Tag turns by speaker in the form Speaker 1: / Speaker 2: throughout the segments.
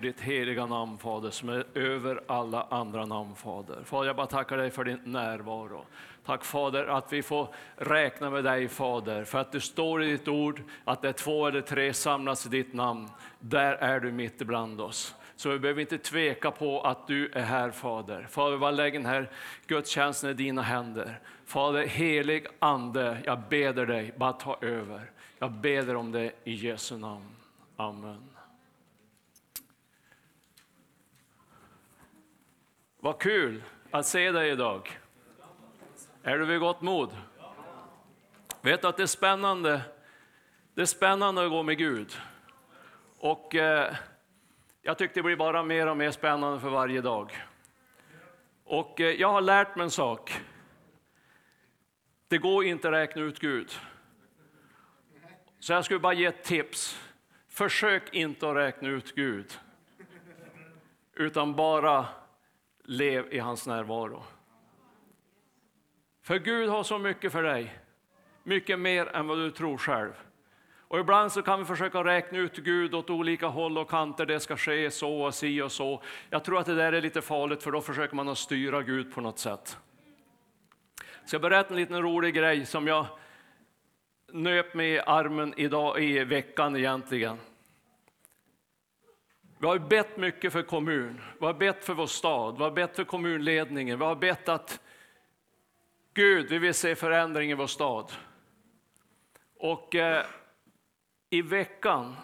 Speaker 1: upphöjer ditt heliga namn, Fader, som är över alla andra namn, Fader. Fader, jag bara tackar dig för din närvaro. Tack Fader att vi får räkna med dig Fader, för att det står i ditt ord att det två eller tre samlas i ditt namn, där är du mitt ibland oss. Så vi behöver inte tveka på att du är här Fader. Fader, bara lägger den här gudstjänsten i dina händer. Fader, helig ande, jag beder dig, bara ta över. Jag beder om det i Jesu namn. Amen. Vad kul att se dig idag. Är du vid gott mod? Vet du att det är spännande, det är spännande att gå med Gud. Och eh, jag tycker det blir bara mer och mer spännande för varje dag. Och eh, jag har lärt mig en sak. Det går inte att räkna ut Gud. Så jag skulle bara ge ett tips. Försök inte att räkna ut Gud. Utan bara lev i hans närvaro. För Gud har så mycket för dig. Mycket mer än vad du tror själv. Och ibland så kan vi försöka räkna ut Gud åt olika håll och kanter. Det ska ske så och si och så. Jag tror att det där är lite farligt för då försöker man att styra Gud på något sätt. Så jag berätta en liten rolig grej som jag nöp mig i armen idag i veckan egentligen. Vi har bett mycket för kommun, vi har bett för vår stad, vi har bett för kommunledningen, vi har bett att Gud, vi vill se förändring i vår stad. Och eh, i veckan,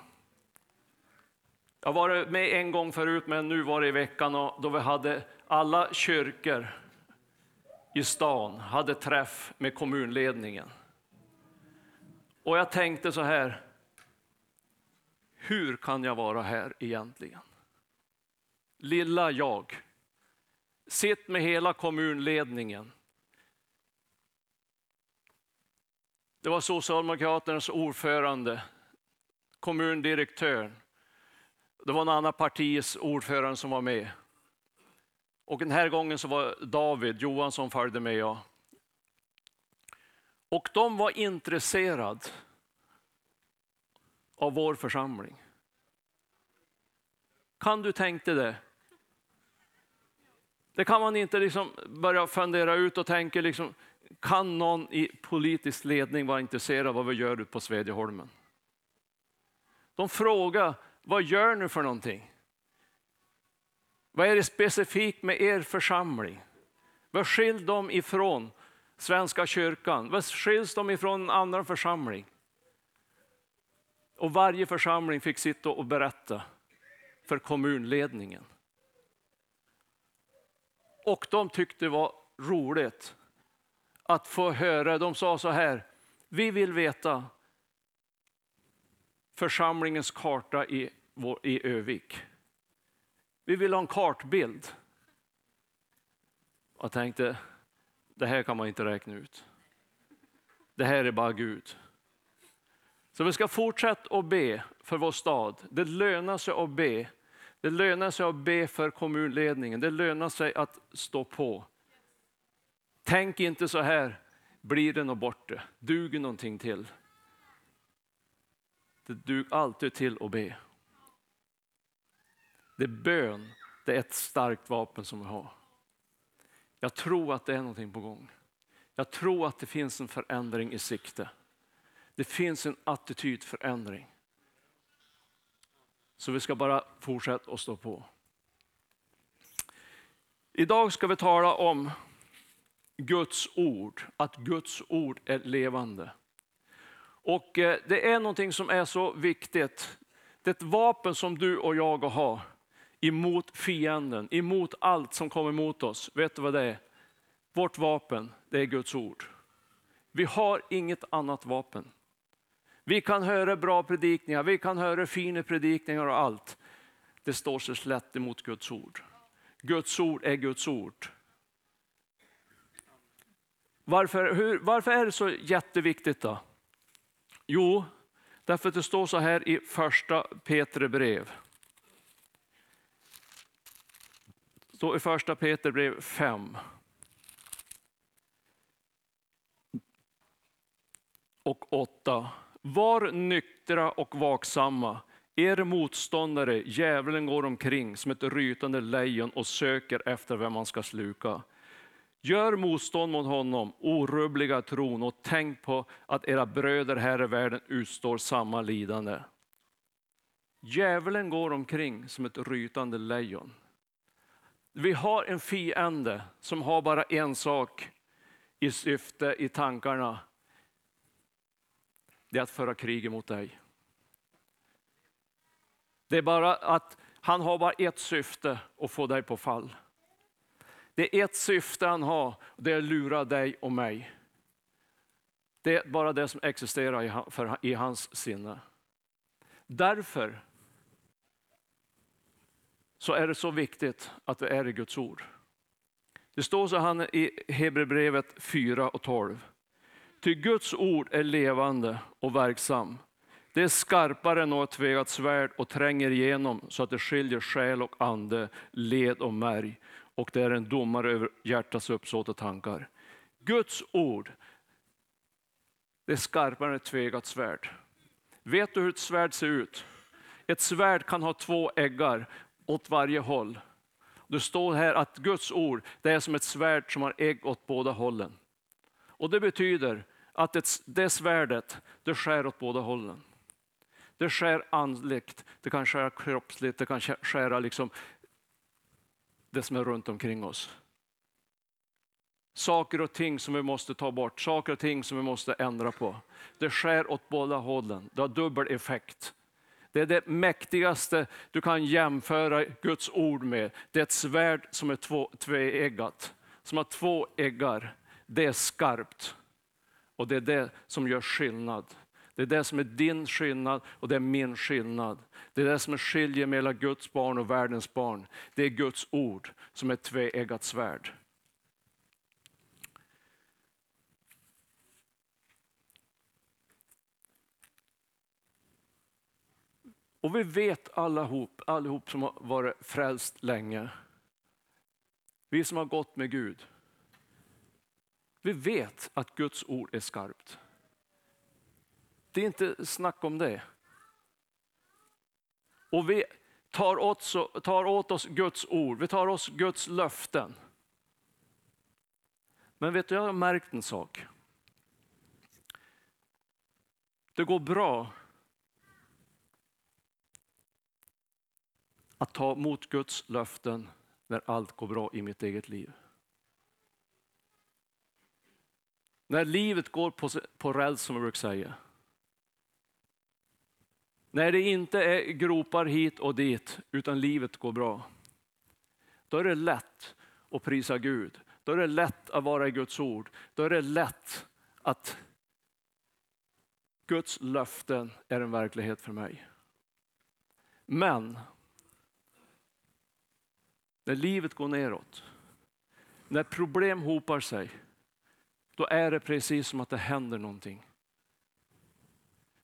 Speaker 1: jag har varit med en gång förut, men nu var det i veckan och då vi hade alla kyrkor i stan hade träff med kommunledningen. Och jag tänkte så här, hur kan jag vara här egentligen? Lilla jag. Sitt med hela kommunledningen. Det var Socialdemokraternas ordförande, kommundirektören. Det var en annan partis ordförande som var med. Och den här gången så var David Johansson följde med. Jag. Och de var intresserade av vår församling. Kan du tänka dig det? Det kan man inte liksom börja fundera ut och tänka, liksom, kan någon i politisk ledning vara intresserad av vad vi gör ute på Svedjeholmen? De frågar, vad gör ni för någonting? Vad är det specifikt med er församling? Vad skiljer dem ifrån Svenska kyrkan? Vad skiljs de ifrån en annan församling? Och varje församling fick sitta och berätta för kommunledningen. Och de tyckte det var roligt att få höra. De sa så här, vi vill veta församlingens karta i, i Övik. Vi vill ha en kartbild. Jag tänkte, det här kan man inte räkna ut. Det här är bara Gud. Så vi ska fortsätta att be för vår stad. Det lönar sig att be. Det lönar sig att be för kommunledningen. Det lönar sig att stå på. Tänk inte så här, blir det något borta? Duger någonting till? Det duger alltid till att be. Det är bön, det är ett starkt vapen som vi har. Jag tror att det är någonting på gång. Jag tror att det finns en förändring i sikte. Det finns en attitydförändring. Så vi ska bara fortsätta att stå på. Idag ska vi tala om Guds ord, att Guds ord är levande. Och eh, det är någonting som är så viktigt. Det är ett vapen som du och jag har emot fienden, emot allt som kommer emot oss. Vet du vad det är? Vårt vapen, det är Guds ord. Vi har inget annat vapen. Vi kan höra bra predikningar, vi kan höra fina predikningar och allt. Det står sig slätt emot Guds ord. Guds ord är Guds ord. Varför, hur, varför är det så jätteviktigt då? Jo, därför att det står så här i första Petre brev. Det står i första Peter brev 5. Och 8. Var nyktra och vaksamma. Er motståndare, djävulen, går omkring som ett rytande lejon och söker efter vem man ska sluka. Gör motstånd mot honom, orubbliga tron, och tänk på att era bröder här i världen utstår samma lidande. Djävulen går omkring som ett rytande lejon. Vi har en fiende som har bara en sak i syfte, i tankarna. Det är att föra krig mot dig. Det är bara att han har bara ett syfte, att få dig på fall. Det är ett syfte han har, det är att lura dig och mig. Det är bara det som existerar i hans sinne. Därför så är det så viktigt att vi är i Guds ord. Det står så här i Hebreerbrevet 4 och 12. Ty Guds ord är levande och verksam. Det är skarpare än något tvegat svärd och tränger igenom så att det skiljer själ och ande, led och märg. Och det är en domare över hjärtats uppsåt och tankar. Guds ord, det är skarpare än ett tvegat svärd. Vet du hur ett svärd ser ut? Ett svärd kan ha två äggar åt varje håll. Det står här att Guds ord det är som ett svärd som har ägg åt båda hållen. Och Det betyder att det svärdet det skär åt båda hållen. Det skär andligt, det kan skära kroppsligt, det kan skära liksom det som är runt omkring oss. Saker och ting som vi måste ta bort, saker och ting som vi måste ändra på. Det skär åt båda hållen, det har dubbel effekt. Det är det mäktigaste du kan jämföra Guds ord med. Det är ett svärd som är två, tveeggat, som har två eggar. Det är skarpt och det är det som gör skillnad. Det är det som är din skillnad och det är min skillnad. Det är det som skiljer mellan Guds barn och världens barn. Det är Guds ord som är ett tveeggat svärd. Och vi vet allihop, allihop som har varit frälst länge, vi som har gått med Gud, vi vet att Guds ord är skarpt. Det är inte snack om det. Och vi tar åt, tar åt oss Guds ord, vi tar oss Guds löften. Men vet du, jag har märkt en sak. Det går bra att ta emot Guds löften när allt går bra i mitt eget liv. När livet går på, på räls som jag brukar säga. När det inte är gropar hit och dit, utan livet går bra. Då är det lätt att prisa Gud. Då är det lätt att vara i Guds ord. Då är det lätt att Guds löften är en verklighet för mig. Men när livet går neråt, när problem hopar sig, då är det precis som att det händer någonting.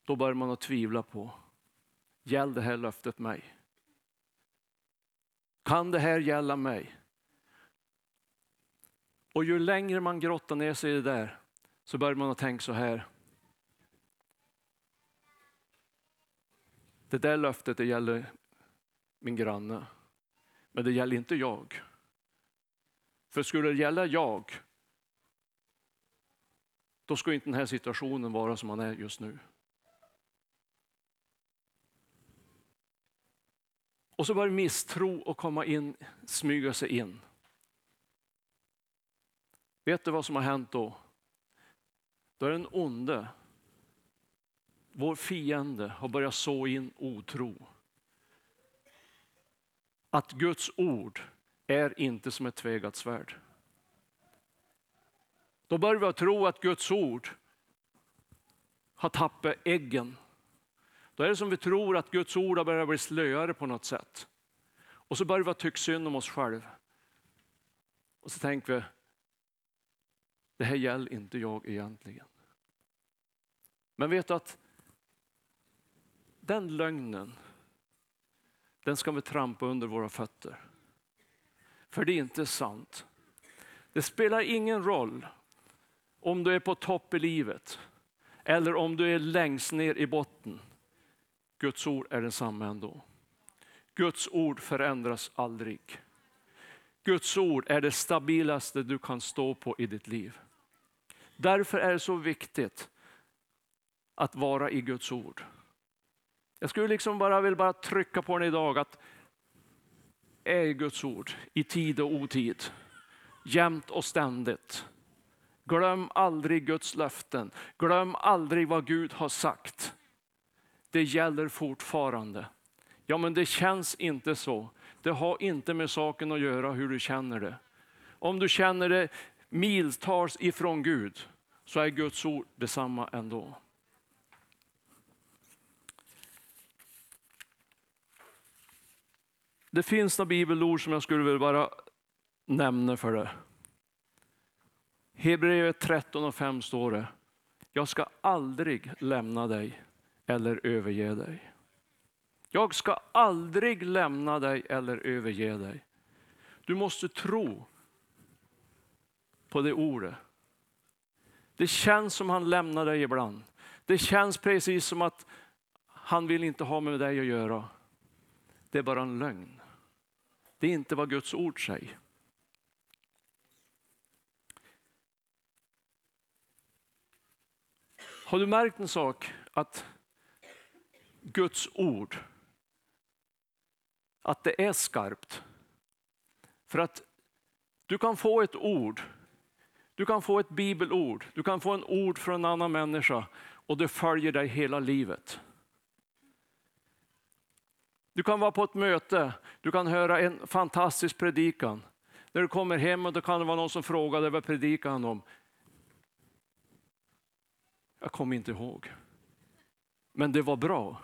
Speaker 1: Då börjar man att tvivla på, gäller det här löftet mig? Kan det här gälla mig? Och ju längre man grottar ner sig i det där, så börjar man att tänka så här. Det där löftet det gäller min granne. Men det gäller inte jag. För skulle det gälla jag, då skulle inte den här situationen vara som den är just nu. Och så börjar misstro och komma in, smyga sig in. Vet du vad som har hänt då? Då är den onde, vår fiende, har börjat så in otro att Guds ord är inte som ett tvegat svärd. Då börjar vi tro att Guds ord har tappat äggen. Då är det som vi tror att Guds ord har börjat bli slöare på något sätt. Och så börjar vi tycka synd om oss själva. Och så tänker vi, det här gäller inte jag egentligen. Men vet du att den lögnen den ska vi trampa under våra fötter. För det är inte sant. Det spelar ingen roll om du är på topp i livet eller om du är längst ner i botten. Guds ord är densamma ändå. Guds ord förändras aldrig. Guds ord är det stabilaste du kan stå på i ditt liv. Därför är det så viktigt att vara i Guds ord. Jag skulle liksom bara vill bara trycka på den idag att är Guds ord i tid och otid, jämt och ständigt. Glöm aldrig Guds löften. Glöm aldrig vad Gud har sagt. Det gäller fortfarande. Ja, men det känns inte så. Det har inte med saken att göra hur du känner det. Om du känner det miltals ifrån Gud så är Guds ord detsamma ändå. Det finns några bibelord som jag skulle vilja bara nämna för dig. Hebreerbrevet 13 och 5 står det. Jag ska aldrig lämna dig eller överge dig. Jag ska aldrig lämna dig eller överge dig. Du måste tro på det ordet. Det känns som han lämnar dig ibland. Det känns precis som att han vill inte ha med dig att göra. Det är bara en lögn. Det är inte vad Guds ord säger. Har du märkt en sak? Att Guds ord, att det är skarpt. För att du kan få ett ord, du kan få ett bibelord, du kan få en ord från en annan människa och det följer dig hela livet. Du kan vara på ett möte, du kan höra en fantastisk predikan. När du kommer hem och det kan det vara någon som frågar dig vad predikan om. Jag kommer inte ihåg. Men det var bra.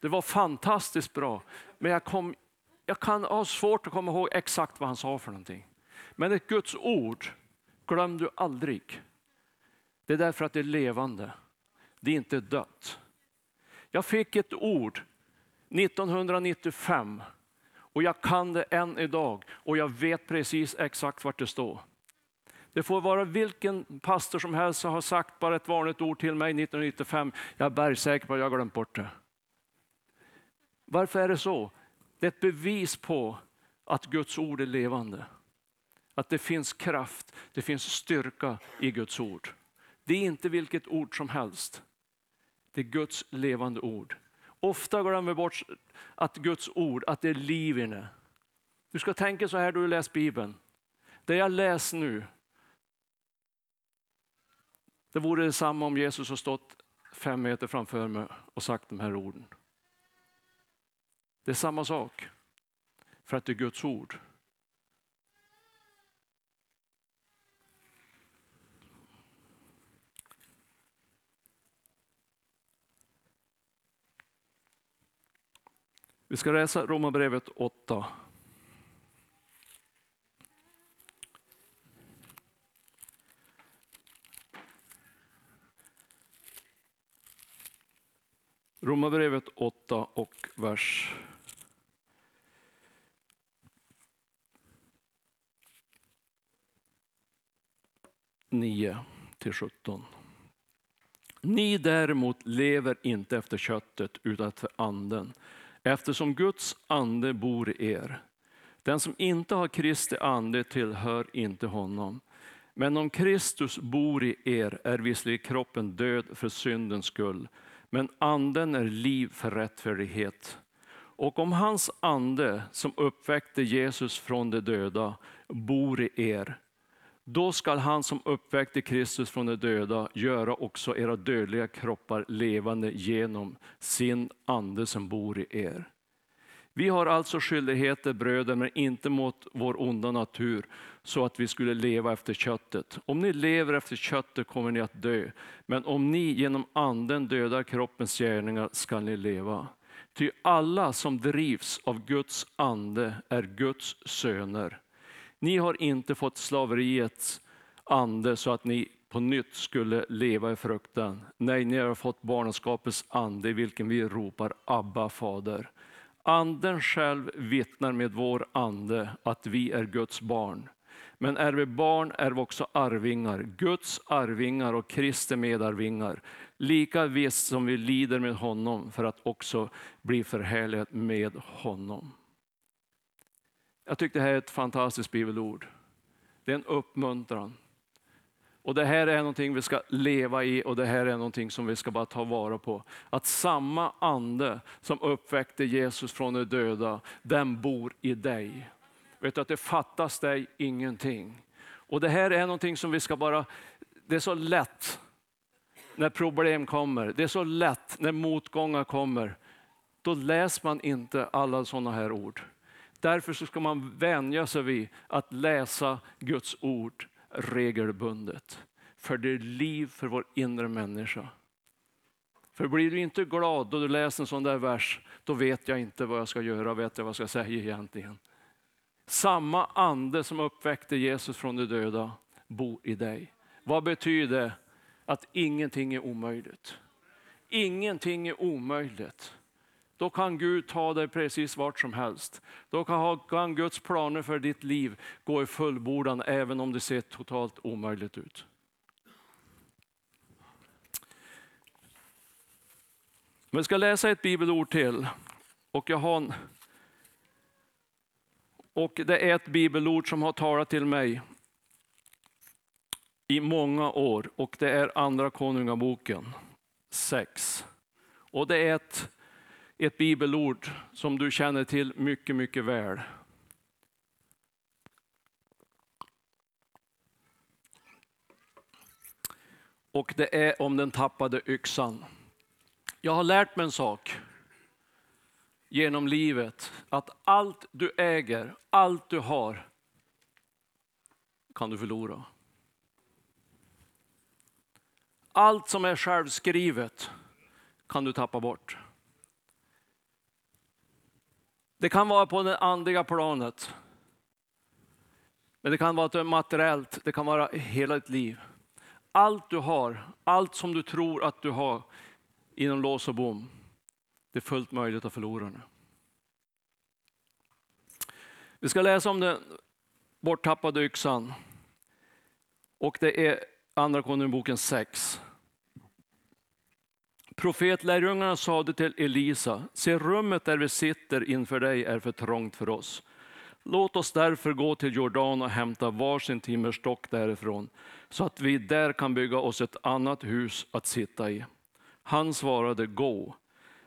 Speaker 1: Det var fantastiskt bra. Men jag, kom, jag kan ha svårt att komma ihåg exakt vad han sa för någonting. Men ett Guds ord glöm du aldrig. Det är därför att det är levande. Det är inte dött. Jag fick ett ord 1995 och jag kan det än idag och jag vet precis exakt vart det står. Det får vara vilken pastor som helst som har sagt bara ett vanligt ord till mig 1995. Jag är bergsäker på att jag har glömt bort det. Varför är det så? Det är ett bevis på att Guds ord är levande. Att det finns kraft, det finns styrka i Guds ord. Det är inte vilket ord som helst. Det är Guds levande ord. Ofta glömmer vi bort att Guds ord, att det är liv i det. Du ska tänka så här då du läser Bibeln. Det jag läser nu, det vore detsamma om Jesus har stått fem meter framför mig och sagt de här orden. Det är samma sak, för att det är Guds ord. Vi ska läsa Romarbrevet 8. Romarbrevet 8 och vers 9 till 17. Ni däremot lever inte efter köttet utan efter anden eftersom Guds ande bor i er. Den som inte har Kristi ande tillhör inte honom. Men om Kristus bor i er är visserligen kroppen död för syndens skull, men anden är liv för rättfärdighet. Och om hans ande som uppväckte Jesus från de döda bor i er, då skall han som uppväckte Kristus från de döda göra också era dödliga kroppar levande genom sin ande som bor i er. Vi har alltså skyldigheter bröder, men inte mot vår onda natur, så att vi skulle leva efter köttet. Om ni lever efter köttet kommer ni att dö, men om ni genom anden dödar kroppens gärningar skall ni leva. Ty alla som drivs av Guds ande är Guds söner. Ni har inte fått slaveriets ande så att ni på nytt skulle leva i fruktan. Nej, ni har fått barnaskapets ande i vilken vi ropar Abba fader. Anden själv vittnar med vår ande att vi är Guds barn. Men är vi barn är vi också arvingar, Guds arvingar och Kristi medarvingar. Lika visst som vi lider med honom för att också bli förhärligade med honom. Jag tycker det här är ett fantastiskt bibelord. Det är en uppmuntran. Och det här är någonting vi ska leva i och det här är någonting som vi ska bara ta vara på. Att samma ande som uppväckte Jesus från de döda, den bor i dig. Vet du att det fattas dig ingenting. Och det här är någonting som vi ska bara, det är så lätt när problem kommer. Det är så lätt när motgångar kommer. Då läser man inte alla sådana här ord. Därför så ska man vänja sig vid att läsa Guds ord regelbundet. För det är liv för vår inre människa. För blir du inte glad då du läser en sån där vers, då vet jag inte vad jag ska göra, vet jag vad jag ska säga egentligen. Samma ande som uppväckte Jesus från de döda bor i dig. Vad betyder det? Att ingenting är omöjligt. Ingenting är omöjligt. Då kan Gud ta dig precis vart som helst. Då kan Guds planer för ditt liv gå i fullbordan även om det ser totalt omöjligt ut. Vi ska läsa ett bibelord till. Och, jag har en, och det är ett bibelord som har talat till mig i många år och det är Andra Konungaboken 6. Och det är ett ett bibelord som du känner till mycket, mycket väl. Och det är om den tappade yxan. Jag har lärt mig en sak genom livet, att allt du äger, allt du har, kan du förlora. Allt som är självskrivet kan du tappa bort. Det kan vara på det andliga planet. Men det kan vara materiellt, det kan vara hela ditt liv. Allt du har, allt som du tror att du har inom lås och bom, det är fullt möjligt att förlora nu. Vi ska läsa om den borttappade yxan. Och det är Andra Konungaboken 6. Profetlärjungarna sade till Elisa, se rummet där vi sitter inför dig är för trångt för oss. Låt oss därför gå till Jordan och hämta varsin timmerstock därifrån, så att vi där kan bygga oss ett annat hus att sitta i. Han svarade, gå.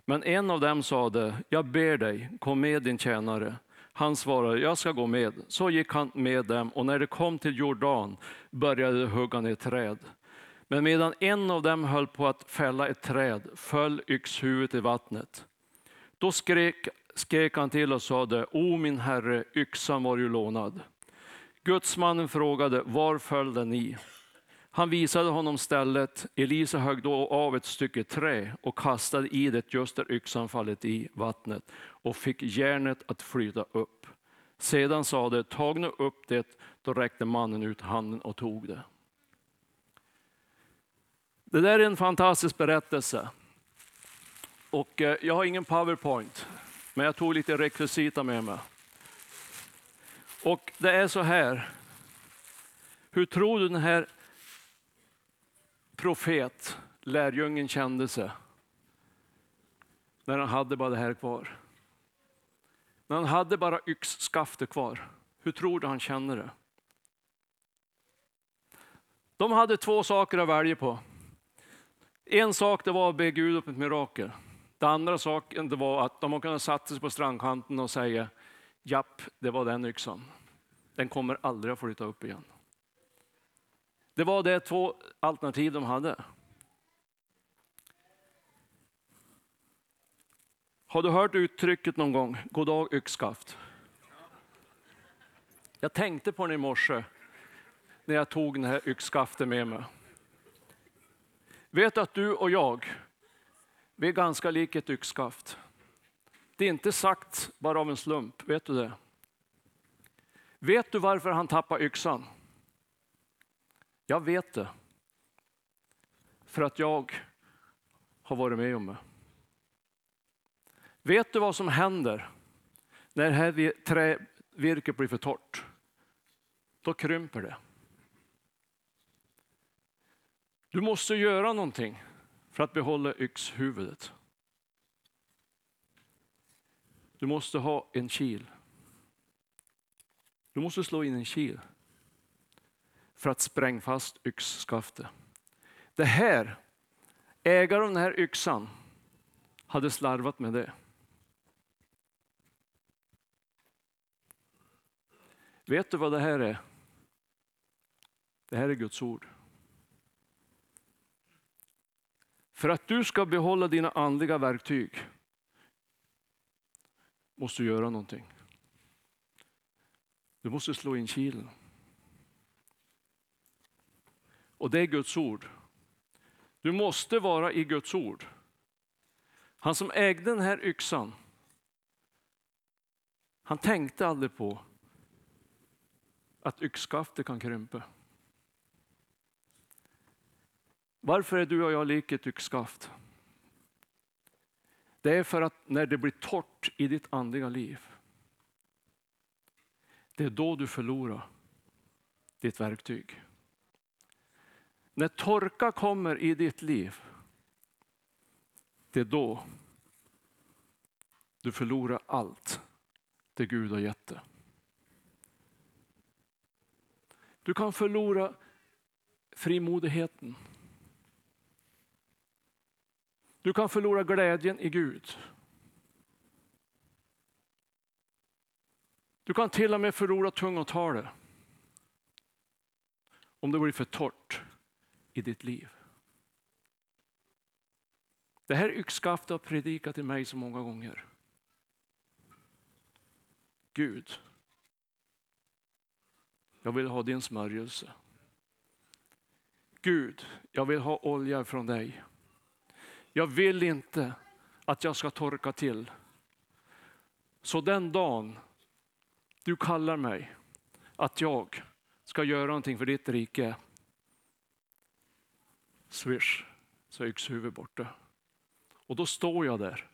Speaker 1: Men en av dem sade, jag ber dig, kom med din tjänare. Han svarade, jag ska gå med. Så gick han med dem och när de kom till Jordan började de hugga ner träd. Men medan en av dem höll på att fälla ett träd föll yxhuvudet i vattnet. Då skrek, skrek han till och sade, O min herre, yxan var ju lånad. Gudsmannen frågade, var föll den i? Han visade honom stället. Elisa högg då av ett stycke trä och kastade i det just där yxan fallit i vattnet och fick järnet att flyta upp. Sedan sade, tag nu upp det. Då räckte mannen ut handen och tog det. Det där är en fantastisk berättelse. Och eh, jag har ingen powerpoint, men jag tog lite rekvisita med mig. Och det är så här. Hur tror du den här profet, lärjungen kände sig? När han hade bara det här kvar. När han hade bara yxskaftet kvar. Hur tror du han kände det? De hade två saker att välja på. En sak det var att be Gud upp ett mirakel. Den andra saken det var att de kunde sätta sig på strandkanten och säga, japp, det var den yxan. Den kommer aldrig att flytta upp igen. Det var de två alternativ de hade. Har du hört uttrycket någon gång, god dag yxskaft? Jag tänkte på den i morse när jag tog den här yxskaften med mig. Vet att du och jag, vi är ganska lika ett yxskaft. Det är inte sagt bara av en slump, vet du det? Vet du varför han tappade yxan? Jag vet det. För att jag har varit med om det. Vet du vad som händer när det här trävirket blir för torrt? då krymper det. Du måste göra någonting för att behålla yxhuvudet. Du måste ha en kil. Du måste slå in en kil för att spränga fast yxskaftet. Det här, ägaren av den här yxan, hade slarvat med det. Vet du vad det här är? Det här är Guds ord. För att du ska behålla dina andliga verktyg måste du göra någonting. Du måste slå in kilen. Och det är Guds ord. Du måste vara i Guds ord. Han som ägde den här yxan, han tänkte aldrig på att yxskaftet kan krympa. Varför är du och jag lik ett yxskaft? Det är för att när det blir torrt i ditt andliga liv, det är då du förlorar ditt verktyg. När torka kommer i ditt liv, det är då du förlorar allt det Gud har gett dig. Du kan förlora frimodigheten. Du kan förlora glädjen i Gud. Du kan till och med förlora tungotalet om det blir för torrt i ditt liv. Det här yxskaftet har predikat till mig så många gånger. Gud, jag vill ha din smörjelse. Gud, jag vill ha olja från dig. Jag vill inte att jag ska torka till. Så den dagen du kallar mig att jag ska göra någonting för ditt rike, swish, så är yxhuvudet borta. Och då står jag där.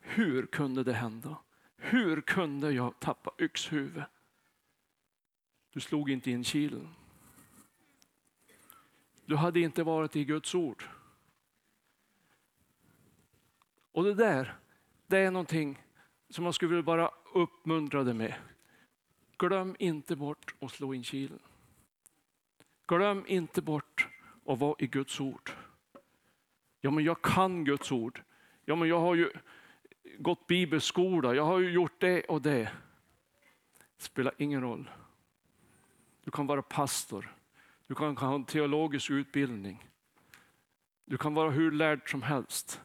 Speaker 1: Hur kunde det hända? Hur kunde jag tappa yxhuvudet? Du slog inte in kilen. Du hade inte varit i Guds ord. Och det där, det är någonting som man skulle vilja bara uppmuntra dig med. Glöm inte bort att slå in kilen. Glöm inte bort att vara i Guds ord. Ja, men jag kan Guds ord. Ja, men jag har ju gått bibelskola, jag har ju gjort det och det. det spelar ingen roll. Du kan vara pastor, du kan ha en teologisk utbildning. Du kan vara hur lärd som helst.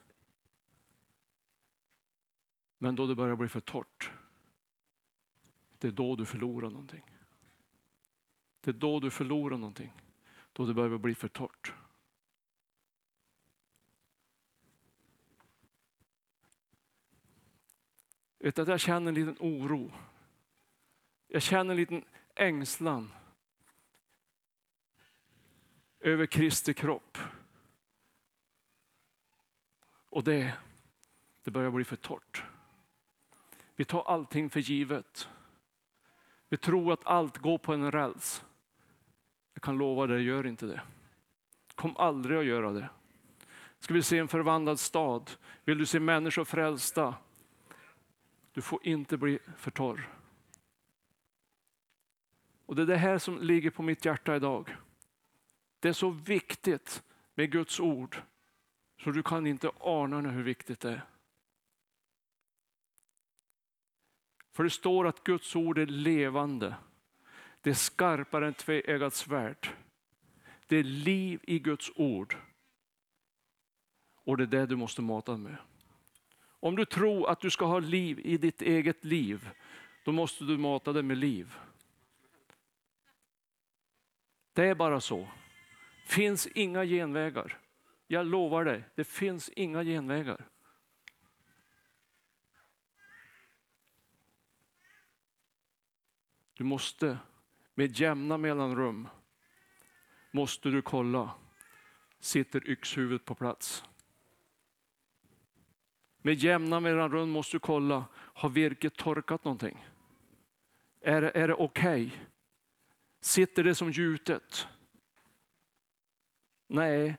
Speaker 1: Men då det börjar bli för torrt, det är då du förlorar någonting. Det är då du förlorar någonting. Då det börjar bli för torrt. Vet att jag känner en liten oro. Jag känner en liten ängslan över Kristi kropp. Och det, det börjar bli för torrt. Vi tar allting för givet. Vi tror att allt går på en räls. Jag kan lova dig, gör inte det. Kom aldrig att göra det. Ska vi se en förvandlad stad? Vill du se människor frälsta? Du får inte bli för torr. Och det är det här som ligger på mitt hjärta idag. Det är så viktigt med Guds ord så du kan inte ana hur viktigt det är. För det står att Guds ord är levande. Det är skarpare än tveeggat svärd. Det är liv i Guds ord. Och det är det du måste mata med. Om du tror att du ska ha liv i ditt eget liv, då måste du mata det med liv. Det är bara så. finns inga genvägar. Jag lovar dig, det finns inga genvägar. Du måste med jämna mellanrum måste du kolla, sitter yxhuvudet på plats? Med jämna mellanrum måste du kolla, har virket torkat någonting? Är, det- är det okej? Sitter det som gjutet? Nej,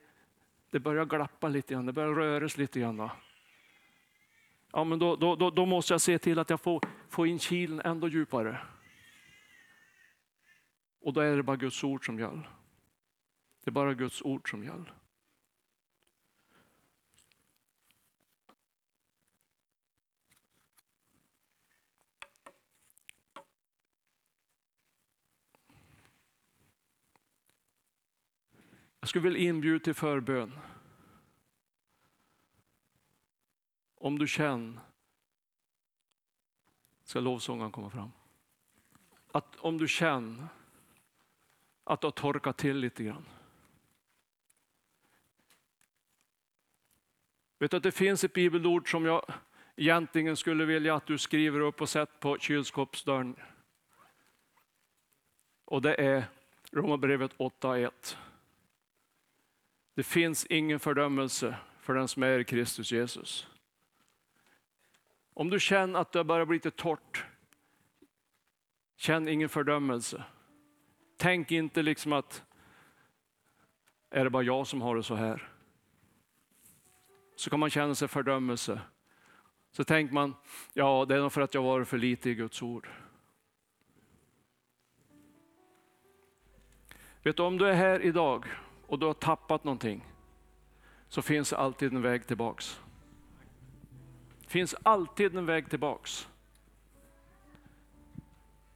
Speaker 1: det börjar glappa lite grann, det börjar röras lite grann. Ja, men då, då, då, då måste jag se till att jag får, får in kilen ändå djupare. Och då är det bara Guds ord som gäller. Det är bara Guds ord som gäller. Jag skulle vilja inbjuda till förbön. Om du känner, ska lovsångaren komma fram. Att om du känner att det har torkat till lite grann. Vet du att det finns ett bibelord som jag egentligen skulle vilja att du skriver upp och sätter på kylskåpsdörren. Och det är Romarbrevet 8.1. Det finns ingen fördömelse för den som är i Kristus Jesus. Om du känner att det börjar bli lite torrt, känn ingen fördömelse. Tänk inte liksom att, är det bara jag som har det så här? Så kan man känna sig fördömelse. Så tänker man, ja det är nog för att jag varit för lite i Guds ord. Vet du, om du är här idag och du har tappat någonting, så finns det alltid en väg tillbaks. Det finns alltid en väg tillbaks.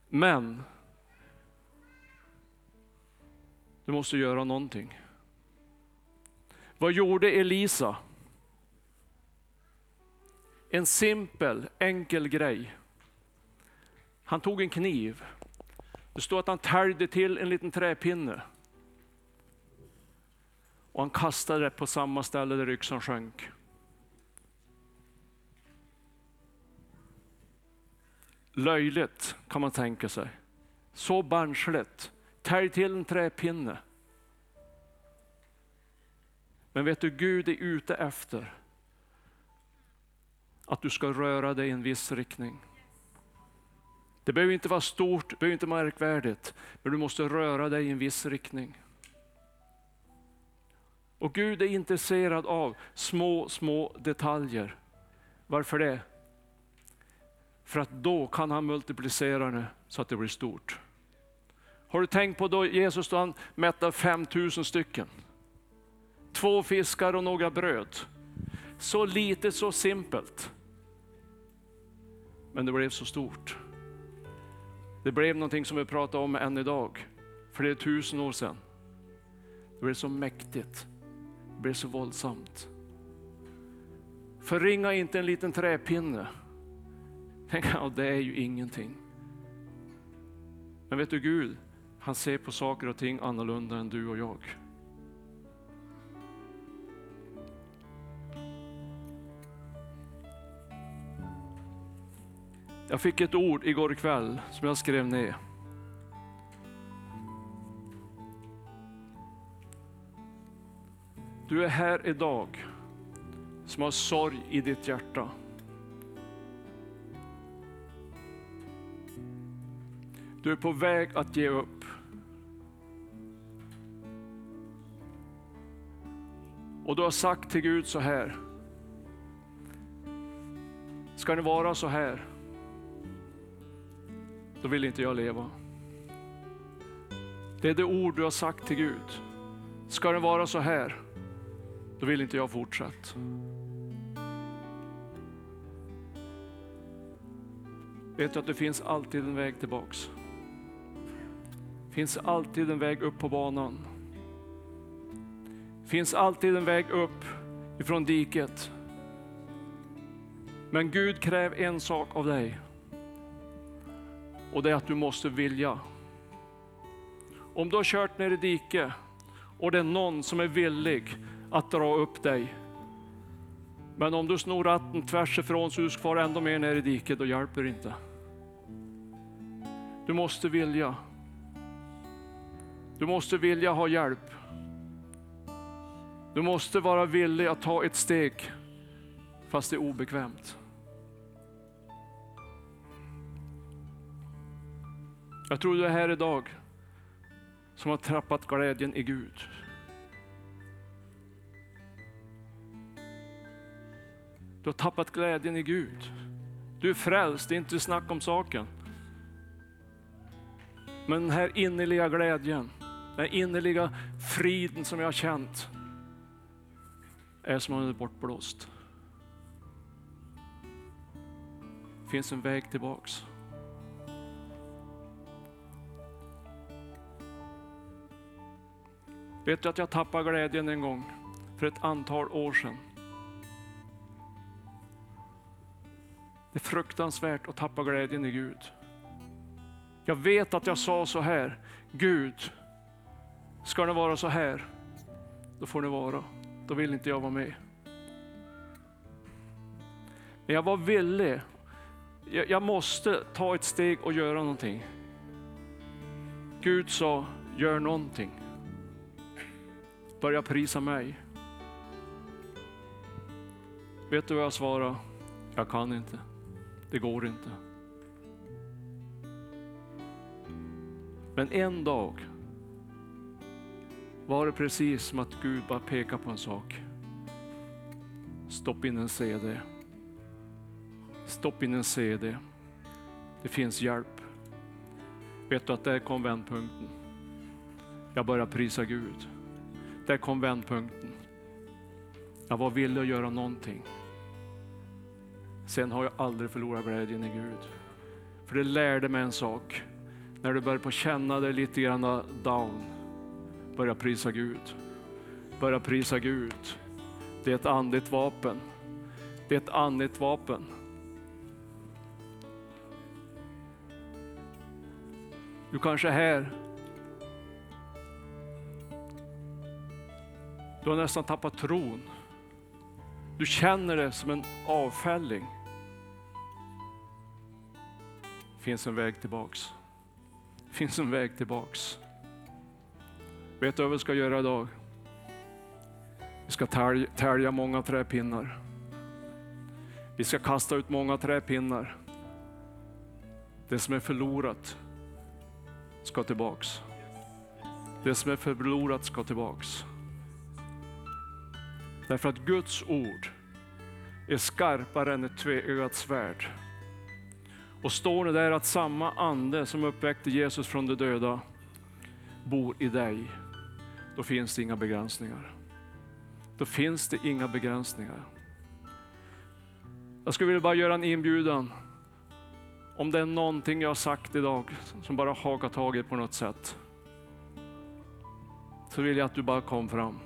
Speaker 1: Men du måste göra någonting. Vad gjorde Elisa? En simpel, enkel grej. Han tog en kniv. Det står att han täljde till en liten träpinne. Och han kastade det på samma ställe där yxan sjönk. Löjligt kan man tänka sig. Så barnsligt. Tälj till en träpinne. Men vet du, Gud är ute efter att du ska röra dig i en viss riktning. Det behöver inte vara stort, det behöver inte vara märkvärdigt, men du måste röra dig i en viss riktning. Och Gud är intresserad av små, små detaljer. Varför det? För att då kan han multiplicera det så att det blir stort. Har du tänkt på då Jesus då han mättade 5000 stycken? Två fiskar och några bröd. Så lite, så simpelt. Men det blev så stort. Det blev någonting som vi pratar om än idag, för det är tusen år sedan. Det blev så mäktigt, det blev så våldsamt. Förringa inte en liten träpinne. Tänk, ja, det är ju ingenting. Men vet du Gud, han ser på saker och ting annorlunda än du och jag. Jag fick ett ord igår kväll som jag skrev ner. Du är här idag som har sorg i ditt hjärta. Du är på väg att ge upp. Och du har sagt till Gud så här. Ska det vara så här? Då vill inte jag leva. Det är det ord du har sagt till Gud. Ska det vara så här? Då vill inte jag fortsätta. Vet du att det finns alltid en väg tillbaks? Det finns alltid en väg upp på banan finns alltid en väg upp ifrån diket. Men Gud kräver en sak av dig. Och det är att du måste vilja. Om du har kört ner i diket och det är någon som är villig att dra upp dig. Men om du snor ratten tvärs ifrån så du ska fara ändå mer ner i diket, då hjälper det inte. Du måste vilja. Du måste vilja ha hjälp. Du måste vara villig att ta ett steg fast det är obekvämt. Jag tror du är här idag som har trappat glädjen i Gud. Du har tappat glädjen i Gud. Du är frälst, det är inte snack om saken. Men den här innerliga glädjen, den här innerliga friden som jag har känt, är som om den är bortblåst. Det finns en väg tillbaks. Vet du att jag tappade glädjen en gång för ett antal år sedan. Det är fruktansvärt att tappa glädjen i Gud. Jag vet att jag sa så här, Gud, ska det vara så här, då får det vara. Då vill inte jag vara med. Men jag var villig. Jag, jag måste ta ett steg och göra någonting. Gud sa, gör någonting. Börja prisa mig. Vet du vad jag svarade? Jag kan inte. Det går inte. Men en dag var det precis som att Gud bara pekade på en sak. Stopp in en CD. Stopp in en CD. Det finns hjälp. Vet du att där kom vändpunkten. Jag började prisa Gud. Där kom vändpunkten. Jag var villig att göra någonting. Sen har jag aldrig förlorat glädjen i Gud. För det lärde mig en sak. När du börjar på känna dig lite grann down, börja prisa Gud. Börja prisa Gud. Det är ett andligt vapen. Det är ett andligt vapen. Du kanske är här. Du har nästan tappat tron. Du känner det som en avfälling. Det finns en väg tillbaks. Det finns en väg tillbaks. Vet du vad vi ska göra idag? Vi ska tälja många träpinnar. Vi ska kasta ut många träpinnar. Det som är förlorat ska tillbaks. Det som är förlorat ska tillbaks. Därför att Guds ord är skarpare än ett tveeggat svärd. Och står det där att samma ande som uppväckte Jesus från de döda bor i dig, då finns det inga begränsningar. Då finns det inga begränsningar. Jag skulle vilja bara göra en inbjudan. Om det är någonting jag har sagt idag som bara hakar tag i på något sätt. Så vill jag att du bara kom fram.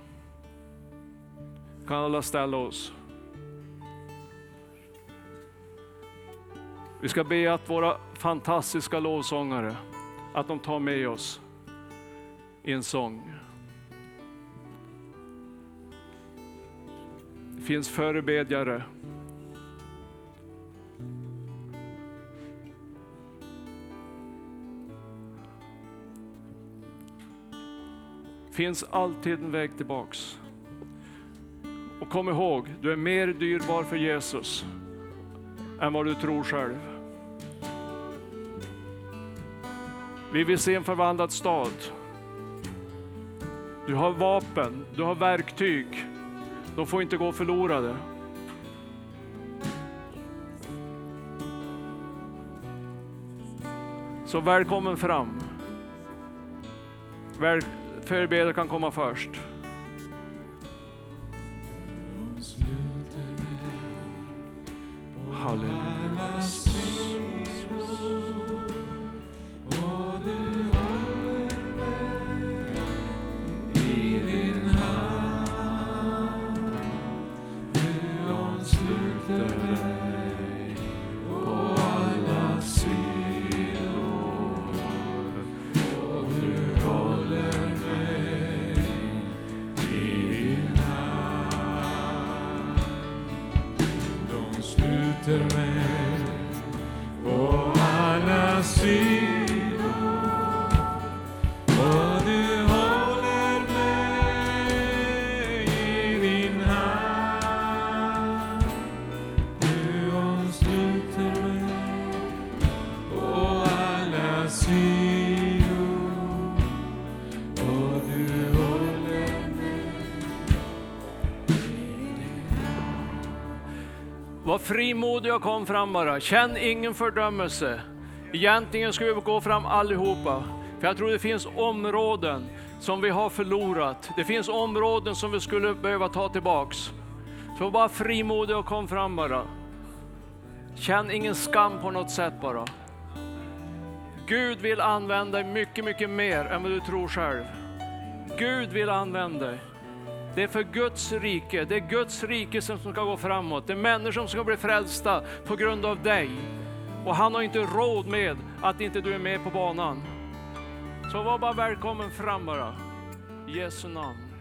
Speaker 1: Kan alla ställa oss? Vi ska be att våra fantastiska lovsångare, att de tar med oss i en sång. Finns förebedjare. Det finns alltid en väg tillbaks. Och kom ihåg, du är mer dyrbar för Jesus än vad du tror själv. Vi vill se en förvandlad stad. Du har vapen, du har verktyg. De får inte gå förlorade. Så välkommen fram. Väl, förebedjare kan komma först. Var frimodig och kom fram bara. Känn ingen fördömelse. Egentligen ska vi gå fram allihopa. För jag tror det finns områden som vi har förlorat. Det finns områden som vi skulle behöva ta tillbaks. Så var frimodig och kom fram bara. Känn ingen skam på något sätt bara. Gud vill använda dig mycket, mycket mer än vad du tror själv. Gud vill använda dig. Det är för Guds rike, det är Guds rike som ska gå framåt. Det är människor som ska bli frälsta på grund av dig. Och han har inte råd med att inte du är med på banan. Så var bara välkommen fram bara. I Jesu namn.